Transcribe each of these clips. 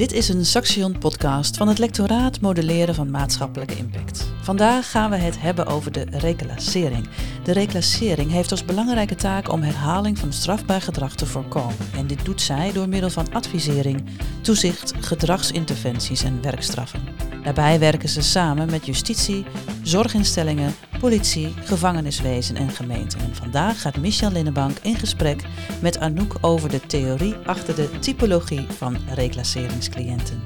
Dit is een Saxion podcast van het lectoraat Modelleren van Maatschappelijke Impact. Vandaag gaan we het hebben over de reclassering. De reclassering heeft als belangrijke taak om herhaling van strafbaar gedrag te voorkomen. En dit doet zij door middel van advisering, toezicht, gedragsinterventies en werkstraffen. Daarbij werken ze samen met justitie, zorginstellingen, politie, gevangeniswezen en gemeenten. En vandaag gaat Michel Linnenbank in gesprek met Anouk over de theorie achter de typologie van reclasseringscliënten.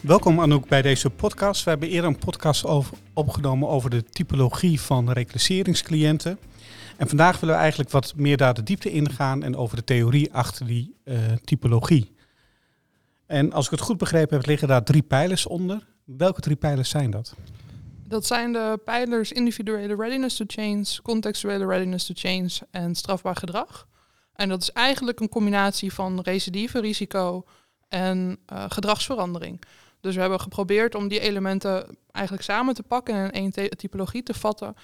Welkom Anouk bij deze podcast. We hebben eerder een podcast opgenomen over de typologie van reclasseringscliënten. En vandaag willen we eigenlijk wat meer daar de diepte ingaan en over de theorie achter die uh, typologie. En als ik het goed begrepen heb, liggen daar drie pijlers onder. Welke drie pijlers zijn dat? Dat zijn de pijlers individuele readiness to change, contextuele readiness to change en strafbaar gedrag. En dat is eigenlijk een combinatie van recidive, risico en uh, gedragsverandering. Dus we hebben geprobeerd om die elementen eigenlijk samen te pakken en in één typologie te vatten.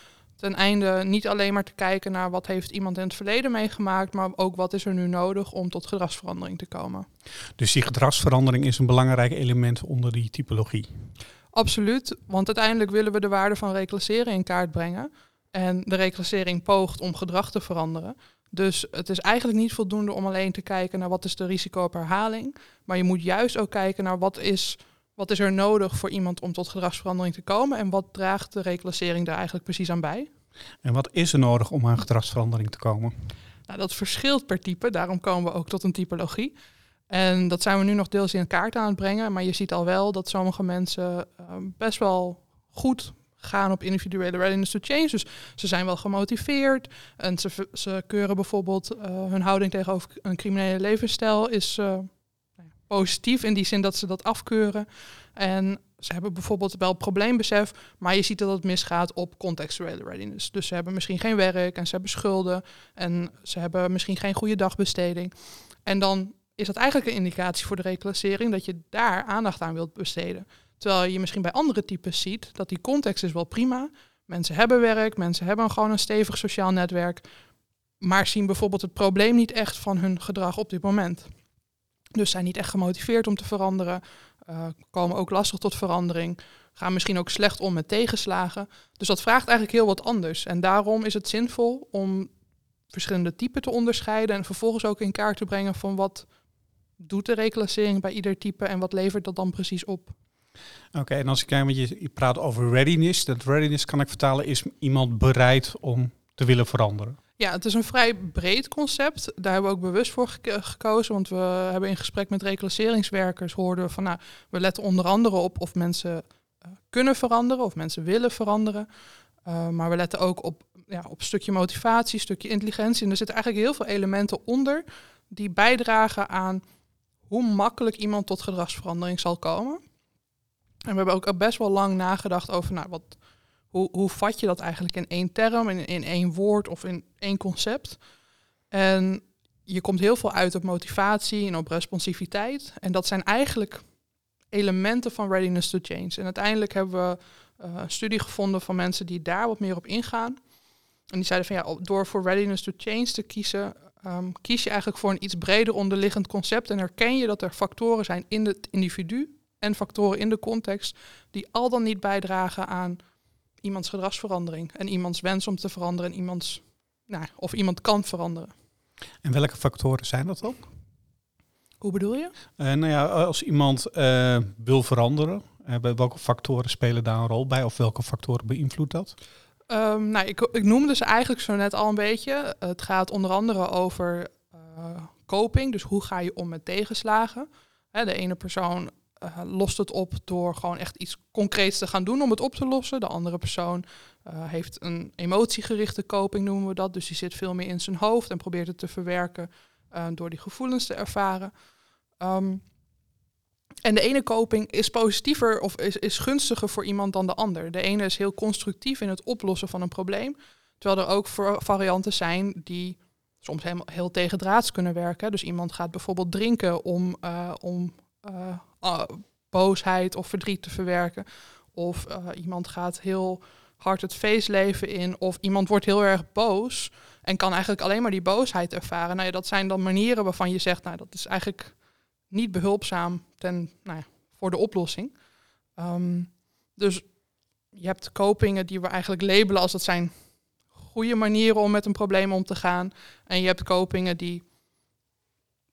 Ten einde niet alleen maar te kijken naar wat heeft iemand in het verleden meegemaakt, maar ook wat is er nu nodig om tot gedragsverandering te komen. Dus die gedragsverandering is een belangrijk element onder die typologie. Absoluut, want uiteindelijk willen we de waarde van reclasseren in kaart brengen. En de reclassering poogt om gedrag te veranderen. Dus het is eigenlijk niet voldoende om alleen te kijken naar wat is de risico op herhaling. Maar je moet juist ook kijken naar wat is, wat is er nodig voor iemand om tot gedragsverandering te komen. En wat draagt de reclassering daar eigenlijk precies aan bij. En wat is er nodig om aan gedragsverandering te komen? Nou, dat verschilt per type, daarom komen we ook tot een typologie. En dat zijn we nu nog deels in kaart aan het brengen. Maar je ziet al wel dat sommige mensen uh, best wel goed gaan op individuele readiness to change. Dus ze zijn wel gemotiveerd. En ze, ze keuren bijvoorbeeld uh, hun houding tegenover een criminele levensstijl is uh, positief in die zin dat ze dat afkeuren. En ze hebben bijvoorbeeld wel probleembesef, maar je ziet dat het misgaat op contextuele readiness. Dus ze hebben misschien geen werk en ze hebben schulden en ze hebben misschien geen goede dagbesteding. En dan is dat eigenlijk een indicatie voor de reclassering dat je daar aandacht aan wilt besteden. Terwijl je misschien bij andere types ziet dat die context is wel prima. Mensen hebben werk, mensen hebben gewoon een stevig sociaal netwerk, maar zien bijvoorbeeld het probleem niet echt van hun gedrag op dit moment. Dus zijn niet echt gemotiveerd om te veranderen, uh, komen ook lastig tot verandering, gaan misschien ook slecht om met tegenslagen. Dus dat vraagt eigenlijk heel wat anders. En daarom is het zinvol om verschillende typen te onderscheiden en vervolgens ook in kaart te brengen van wat doet de reclassering bij ieder type en wat levert dat dan precies op? Oké, en als ik kijk, je, je praat over readiness. Dat readiness kan ik vertalen, is iemand bereid om te willen veranderen? Ja, het is een vrij breed concept. Daar hebben we ook bewust voor gekozen. Want we hebben in gesprek met reclasseringswerkers hoorden we van nou, we letten onder andere op of mensen uh, kunnen veranderen of mensen willen veranderen. Uh, maar we letten ook op, ja, op stukje motivatie, stukje intelligentie. En er zitten eigenlijk heel veel elementen onder die bijdragen aan hoe makkelijk iemand tot gedragsverandering zal komen. En we hebben ook best wel lang nagedacht over, nou, wat, hoe, hoe vat je dat eigenlijk in één term, in, in één woord of in één concept. En je komt heel veel uit op motivatie en op responsiviteit. En dat zijn eigenlijk elementen van readiness to change. En uiteindelijk hebben we uh, een studie gevonden van mensen die daar wat meer op ingaan. En die zeiden van ja, door voor readiness to change te kiezen, um, kies je eigenlijk voor een iets breder onderliggend concept en herken je dat er factoren zijn in het individu en factoren in de context die al dan niet bijdragen aan iemands gedragsverandering en iemands wens om te veranderen en iemands, nou, of iemand kan veranderen. En welke factoren zijn dat dan? Hoe bedoel je? Uh, nou ja, als iemand uh, wil veranderen, uh, welke factoren spelen daar een rol bij of welke factoren beïnvloedt dat? Um, nou, ik, ik noemde ze eigenlijk zo net al een beetje. Het gaat onder andere over coping, dus hoe ga je om met tegenslagen. Hè, de ene persoon uh, lost het op door gewoon echt iets concreets te gaan doen om het op te lossen. De andere persoon uh, heeft een emotiegerichte coping, noemen we dat. Dus die zit veel meer in zijn hoofd en probeert het te verwerken uh, door die gevoelens te ervaren. Um, en de ene coping is positiever of is, is gunstiger voor iemand dan de ander. De ene is heel constructief in het oplossen van een probleem. Terwijl er ook varianten zijn die soms helemaal heel tegendraads kunnen werken. Dus iemand gaat bijvoorbeeld drinken om, om uh, boosheid of verdriet te verwerken. Of uh, iemand gaat heel hard het feestleven in. Of iemand wordt heel erg boos en kan eigenlijk alleen maar die boosheid ervaren. Nou ja, dat zijn dan manieren waarvan je zegt, nou dat is eigenlijk niet behulpzaam ten, nou ja, voor de oplossing. Ehm, dus je hebt copingen die we eigenlijk labelen als dat zijn goede manieren om met een probleem om te gaan. En je hebt copingen die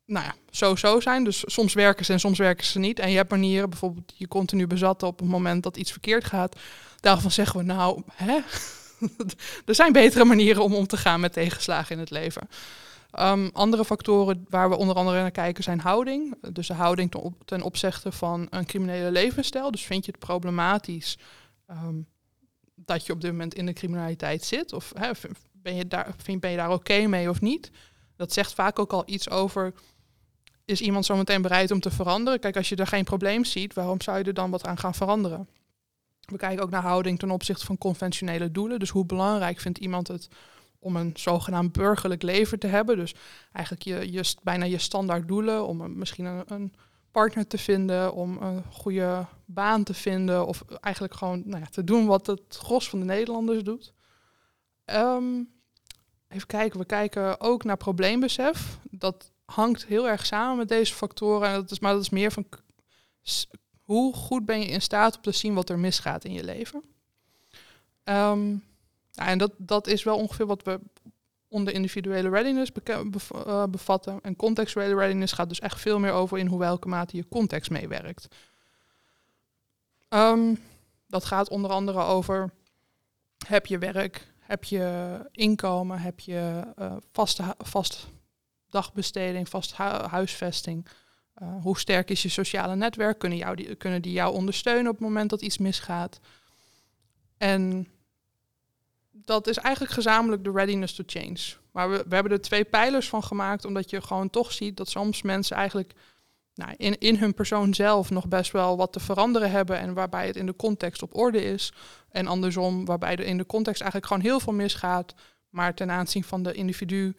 nou ja, zo-zo zijn. Dus soms werken ze en soms werken ze niet. En je hebt manieren, bijvoorbeeld je continu bezatten op het moment dat iets verkeerd gaat. Daarvan zeggen we nou, hè? er zijn betere manieren om om te gaan met tegenslagen in het leven. Um, andere factoren waar we onder andere naar kijken zijn houding. Dus de houding ten, op, ten opzichte van een criminele levensstijl. Dus vind je het problematisch um, dat je op dit moment in de criminaliteit zit? Of hè, ben, je daar, vind, ben je daar oké mee of niet? Dat zegt vaak ook al iets over is iemand zo meteen bereid om te veranderen? Kijk, als je er geen probleem ziet, waarom zou je er dan wat aan gaan veranderen? We kijken ook naar houding ten opzichte van conventionele doelen. Dus hoe belangrijk vindt iemand het om een zogenaamd burgerlijk leven te hebben? Dus eigenlijk je, je, bijna je standaard doelen, om misschien een, een, partner te vinden, om een goede baan te vinden, of eigenlijk gewoon nou ja, te doen wat het gros van de Nederlanders doet. Um, even kijken, we kijken ook naar probleembesef. Dat hangt heel erg samen met deze factoren. En dat is, maar dat is meer van hoe goed ben je in staat om te zien wat er misgaat in je leven. Um, en dat, dat is wel ongeveer wat we onder individuele readiness uh, bevatten. En contextuele readiness gaat dus echt veel meer over in hoe welke mate je context meewerkt. Um, dat gaat onder andere over heb je werk, heb je inkomen, heb je uh, vaste, vast dagbesteding, vast huisvesting. Uh, hoe sterk is je sociale netwerk? Kunnen, jou die, kunnen die jou ondersteunen op het moment dat iets misgaat? En dat is eigenlijk gezamenlijk de readiness to change. Maar we, we hebben er twee pijlers van gemaakt, omdat je gewoon toch ziet dat soms mensen eigenlijk nou, in, in hun persoon zelf nog best wel wat te veranderen hebben en waarbij het in de context op orde is. En andersom, waarbij er in de context eigenlijk gewoon heel veel misgaat, maar ten aanzien van de individu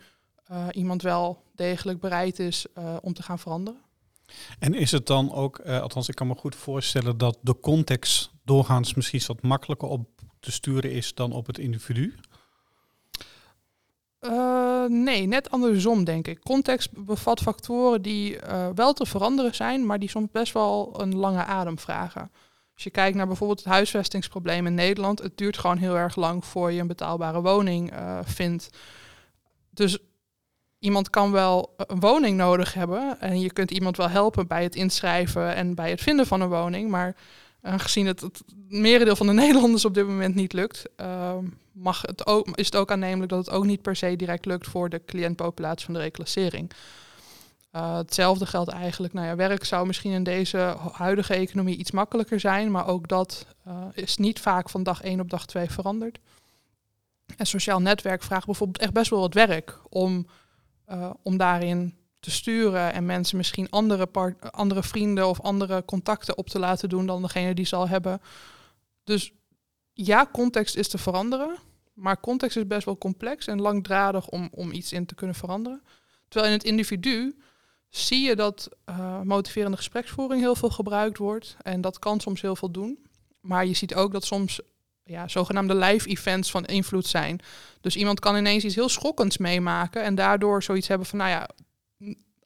uh, iemand wel degelijk bereid is uh, om te gaan veranderen. En is het dan ook, uh, althans ik kan me goed voorstellen dat de context doorgaans misschien wat makkelijker op te sturen is dan op het individu? Nee, net andersom denk ik. Context bevat factoren die wel te veranderen zijn, maar die soms best wel een lange adem vragen. Als je kijkt naar bijvoorbeeld het huisvestingsprobleem in Nederland, het duurt gewoon heel erg lang voor je een betaalbare woning vindt. Dus iemand kan wel een woning nodig hebben en je kunt iemand wel helpen bij het inschrijven en bij het vinden van een woning, maar aangezien het, het merendeel van de Nederlanders op dit moment niet lukt, uh, mag het ook, is het ook aannemelijk dat het ook niet per se direct lukt voor de cliëntpopulatie van de reclassering. Uh, hetzelfde geldt eigenlijk, nou ja, werk zou misschien in deze huidige economie iets makkelijker zijn, maar ook dat uh, is niet vaak van dag 1 op dag 2 veranderd. En sociaal netwerk vraagt bijvoorbeeld echt best wel wat werk om, uh, om daarin te sturen en mensen misschien andere, part, andere vrienden of andere contacten op te laten doen dan degene die ze al hebben. Dus ja, context is te veranderen, maar context is best wel complex en langdradig om, om iets in te kunnen veranderen. Terwijl in het individu zie je dat uh, motiverende gespreksvoering heel veel gebruikt wordt en dat kan soms heel veel doen. Maar je ziet ook dat soms ja, zogenaamde live events van invloed zijn. Dus iemand kan ineens iets heel schokkends meemaken en daardoor zoiets hebben van, nou ja,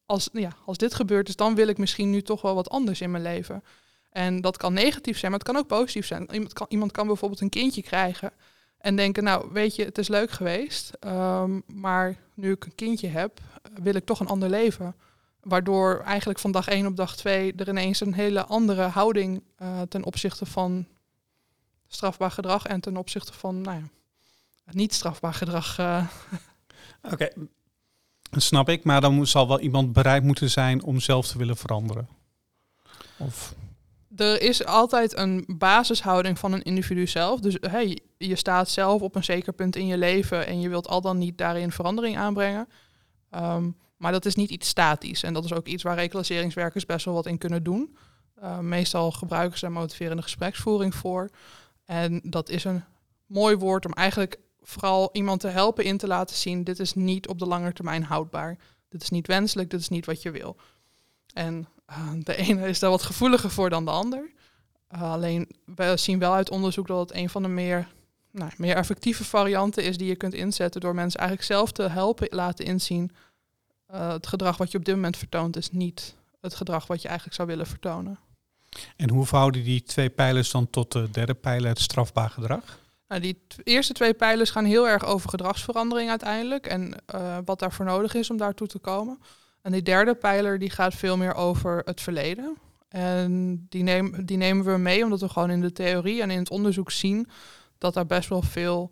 als, ja, als dit gebeurt is, dan wil ik misschien nu toch wel wat anders in mijn leven. En dat kan negatief zijn, maar het kan ook positief zijn. Iemand kan, iemand kan bijvoorbeeld een kindje krijgen en denken, nou weet je, het is leuk geweest, um, maar nu ik een kindje heb, wil ik toch een ander leven. Waardoor eigenlijk van dag 1 op dag 2 er ineens een hele andere houding uh, ten opzichte van strafbaar gedrag en ten opzichte van nou ja, niet strafbaar gedrag. Uh. Oké, okay. Snap ik, maar dan zal wel iemand bereid moeten zijn om zelf te willen veranderen. Of... Er is altijd een basishouding van een individu zelf. Dus hey, je staat zelf op een zeker punt in je leven en je wilt al dan niet daarin verandering aanbrengen. Um, maar dat is niet iets statisch. En dat is ook iets waar reclasseringswerkers best wel wat in kunnen doen. Uh, meestal gebruiken ze motiverende gespreksvoering voor. En dat is een mooi woord om eigenlijk vooral iemand te helpen in te laten zien, dit is niet op de lange termijn houdbaar. Dit is niet wenselijk, dit is niet wat je wil. En uh, de ene is daar wat gevoeliger voor dan de ander. Uh, alleen we zien wel uit onderzoek dat het een van de meer, nou, meer effectieve varianten is die je kunt inzetten door mensen eigenlijk zelf te helpen laten inzien. Uh, het gedrag wat je op dit moment vertoont is niet het gedrag wat je eigenlijk zou willen vertonen. En hoe verhouden die twee pijlers dan tot de derde pijler, het strafbaar gedrag? Nou, die eerste twee pijlers gaan heel erg over gedragsverandering uiteindelijk en uh, wat daarvoor nodig is om daartoe te komen. En die derde pijler die gaat veel meer over het verleden. En die, neem, die nemen we mee omdat we gewoon in de theorie en in het onderzoek zien dat daar best wel veel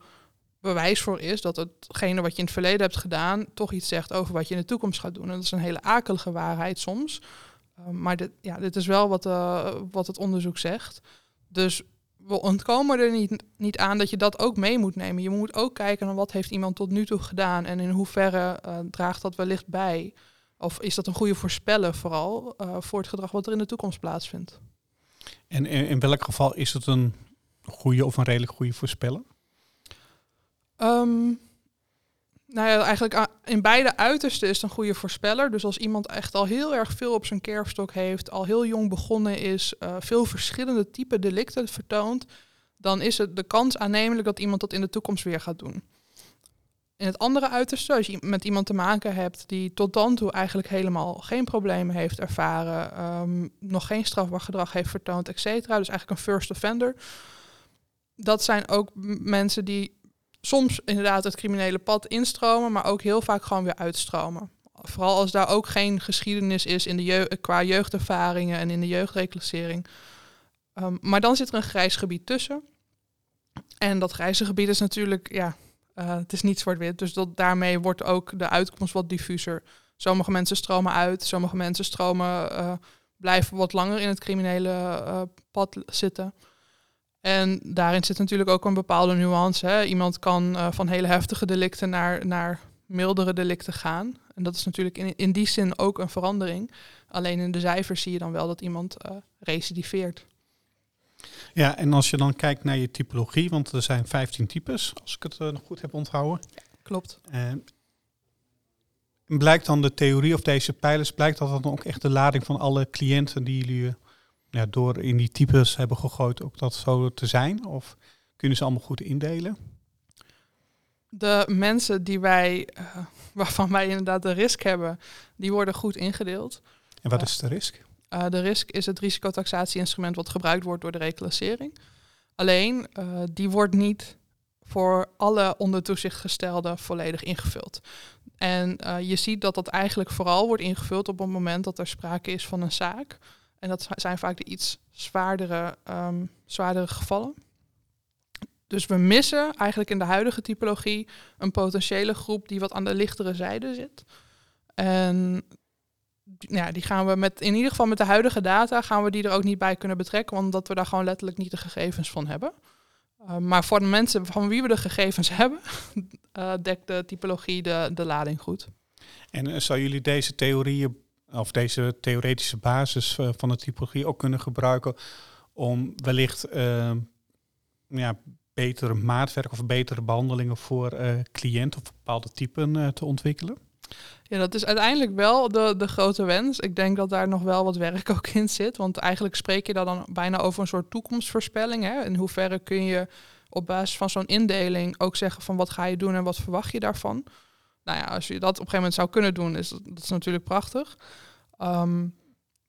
bewijs voor is dat hetgene wat je in het verleden hebt gedaan toch iets zegt over wat je in de toekomst gaat doen. En dat is een hele akelige waarheid soms. Uh, maar dit, ja, dit is wel wat, uh, wat het onderzoek zegt. Dus we ontkomen er niet, niet aan dat je dat ook mee moet nemen. Je moet ook kijken naar wat heeft iemand tot nu toe gedaan en in hoeverre uh, draagt dat wellicht bij. Of is dat een goede voorspeller vooral voor het gedrag wat er in de toekomst plaatsvindt. En in, in welk geval is het een goede of een redelijk goede voorspeller? Um, nou ja, eigenlijk in beide uitersten is een goede voorspeller. Dus als iemand echt al heel erg veel op zijn kerfstok heeft, al heel jong begonnen is, uh, veel verschillende type delicten vertoont, dan is het de kans aannemelijk dat iemand dat in de toekomst weer gaat doen. In het andere uiterste, als je met iemand te maken hebt die tot dan toe eigenlijk helemaal geen problemen heeft ervaren, um, nog geen strafbaar gedrag heeft vertoond, et cetera, dus eigenlijk een first offender. Dat zijn ook mensen die soms inderdaad het criminele pad instromen, maar ook heel vaak gewoon weer uitstromen. Vooral als daar ook geen geschiedenis is in de qua jeugdervaringen en in de jeugdreclassering. Um, maar dan zit er een grijs gebied tussen. En dat grijze gebied is natuurlijk, ja, uh, het is niet zwart-wit. Dus dat, daarmee wordt ook de uitkomst wat diffuser. Sommige mensen stromen uit, sommige mensen stromen, uh, blijven wat langer in het criminele uh, pad zitten. En daarin zit natuurlijk ook een bepaalde nuance. Hè. Iemand kan uh, van hele heftige delicten naar, naar mildere delicten gaan. En dat is natuurlijk in, in die zin ook een verandering. Alleen in de cijfers zie je dan wel dat iemand uh, recidiveert. Ja, en als je dan kijkt naar je typologie, want er zijn 15 types, als ik het uh, nog goed heb onthouden. Klopt. blijkt dan de theorie of deze pijlers, blijkt dat dan ook echt de lading van alle cliënten die jullie ja, door in die types hebben gegooid ook dat zo te zijn? Of kunnen ze allemaal goed indelen? De mensen die wij, uh, waarvan wij inderdaad de risk hebben, die worden goed ingedeeld. En wat is de risk? Uh, de risk is het risicotaxatie-instrument wat gebruikt wordt door de reclassering. Alleen, uh, die wordt niet voor alle onder toezicht gestelden volledig ingevuld. En je ziet dat dat eigenlijk vooral wordt ingevuld op het moment dat er sprake is van een zaak en dat zijn vaak de iets zwaardere, um, zwaardere gevallen. Dus we missen eigenlijk in de huidige typologie een potentiële groep die wat aan de lichtere zijde zit. En ja, die gaan we met, in ieder geval met de huidige data, gaan we die er ook niet bij kunnen betrekken, omdat we daar gewoon letterlijk niet de gegevens van hebben. Uh, maar voor de mensen van wie we de gegevens hebben, uh, dekt de typologie de, de lading goed. En uh, zou jullie deze theorieën of deze theoretische basis uh, van de typologie ook kunnen gebruiken om wellicht uh, ja, betere maatwerk of betere behandelingen voor uh, cliënten of bepaalde typen te ontwikkelen? Ja, dat is uiteindelijk wel de, de grote wens. Ik denk dat daar nog wel wat werk ook in zit. Want eigenlijk spreek je daar dan bijna over een soort toekomstvoorspelling. Hè? In hoeverre kun je op basis van zo'n indeling ook zeggen van wat ga je doen en wat verwacht je daarvan? Nou ja, als je dat op een gegeven moment zou kunnen doen, is dat, is natuurlijk prachtig. Um,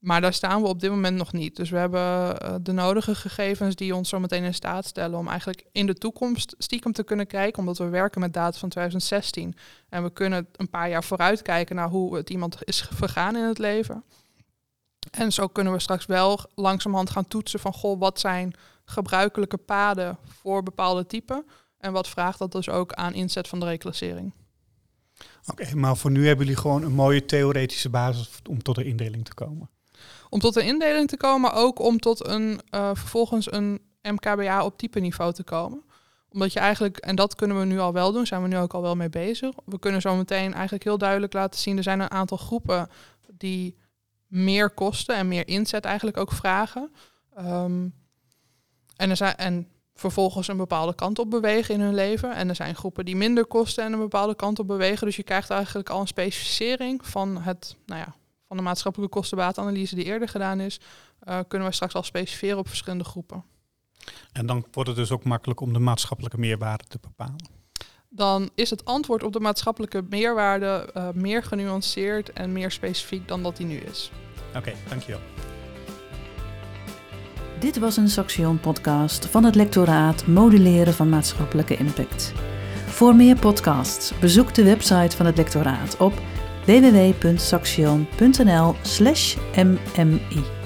maar daar staan we op dit moment nog niet. Dus we hebben uh, de nodige gegevens die ons zo meteen in staat stellen om eigenlijk in de toekomst stiekem te kunnen kijken, omdat we werken met data van 2016. En we kunnen een paar jaar vooruit kijken naar hoe het iemand is vergaan in het leven. En zo kunnen we straks wel langzamerhand gaan toetsen van, goh, wat zijn gebruikelijke paden voor bepaalde typen? En wat vraagt dat dus ook aan inzet van de reclassering? Oké, maar voor nu hebben jullie gewoon een mooie theoretische basis om tot een indeling te komen. Om tot een indeling te komen, maar ook om tot een uh, vervolgens een MKBA op type niveau te komen. Omdat je eigenlijk, en dat kunnen we nu al wel doen, zijn we nu ook al wel mee bezig. We kunnen zo meteen eigenlijk heel duidelijk laten zien, er zijn een aantal groepen die meer kosten en meer inzet eigenlijk ook vragen. Um, en, er zijn, en vervolgens een bepaalde kant op bewegen in hun leven. En er zijn groepen die minder kosten en een bepaalde kant op bewegen. Dus je krijgt eigenlijk al een specificering van, het, nou ja, van de maatschappelijke kostenbaatanalyse die eerder gedaan is. Uh, kunnen we straks al specificeren op verschillende groepen. En dan wordt het dus ook makkelijk om de maatschappelijke meerwaarde te bepalen. Dan is het antwoord op de maatschappelijke meerwaarde uh, meer genuanceerd en meer specifiek dan dat die nu is. Oké, dankjewel. Dit was een Saxion podcast van het lectoraat Moduleren van maatschappelijke impact. Voor meer podcasts bezoek de website van het lectoraat op www.saxion.nl/mmi.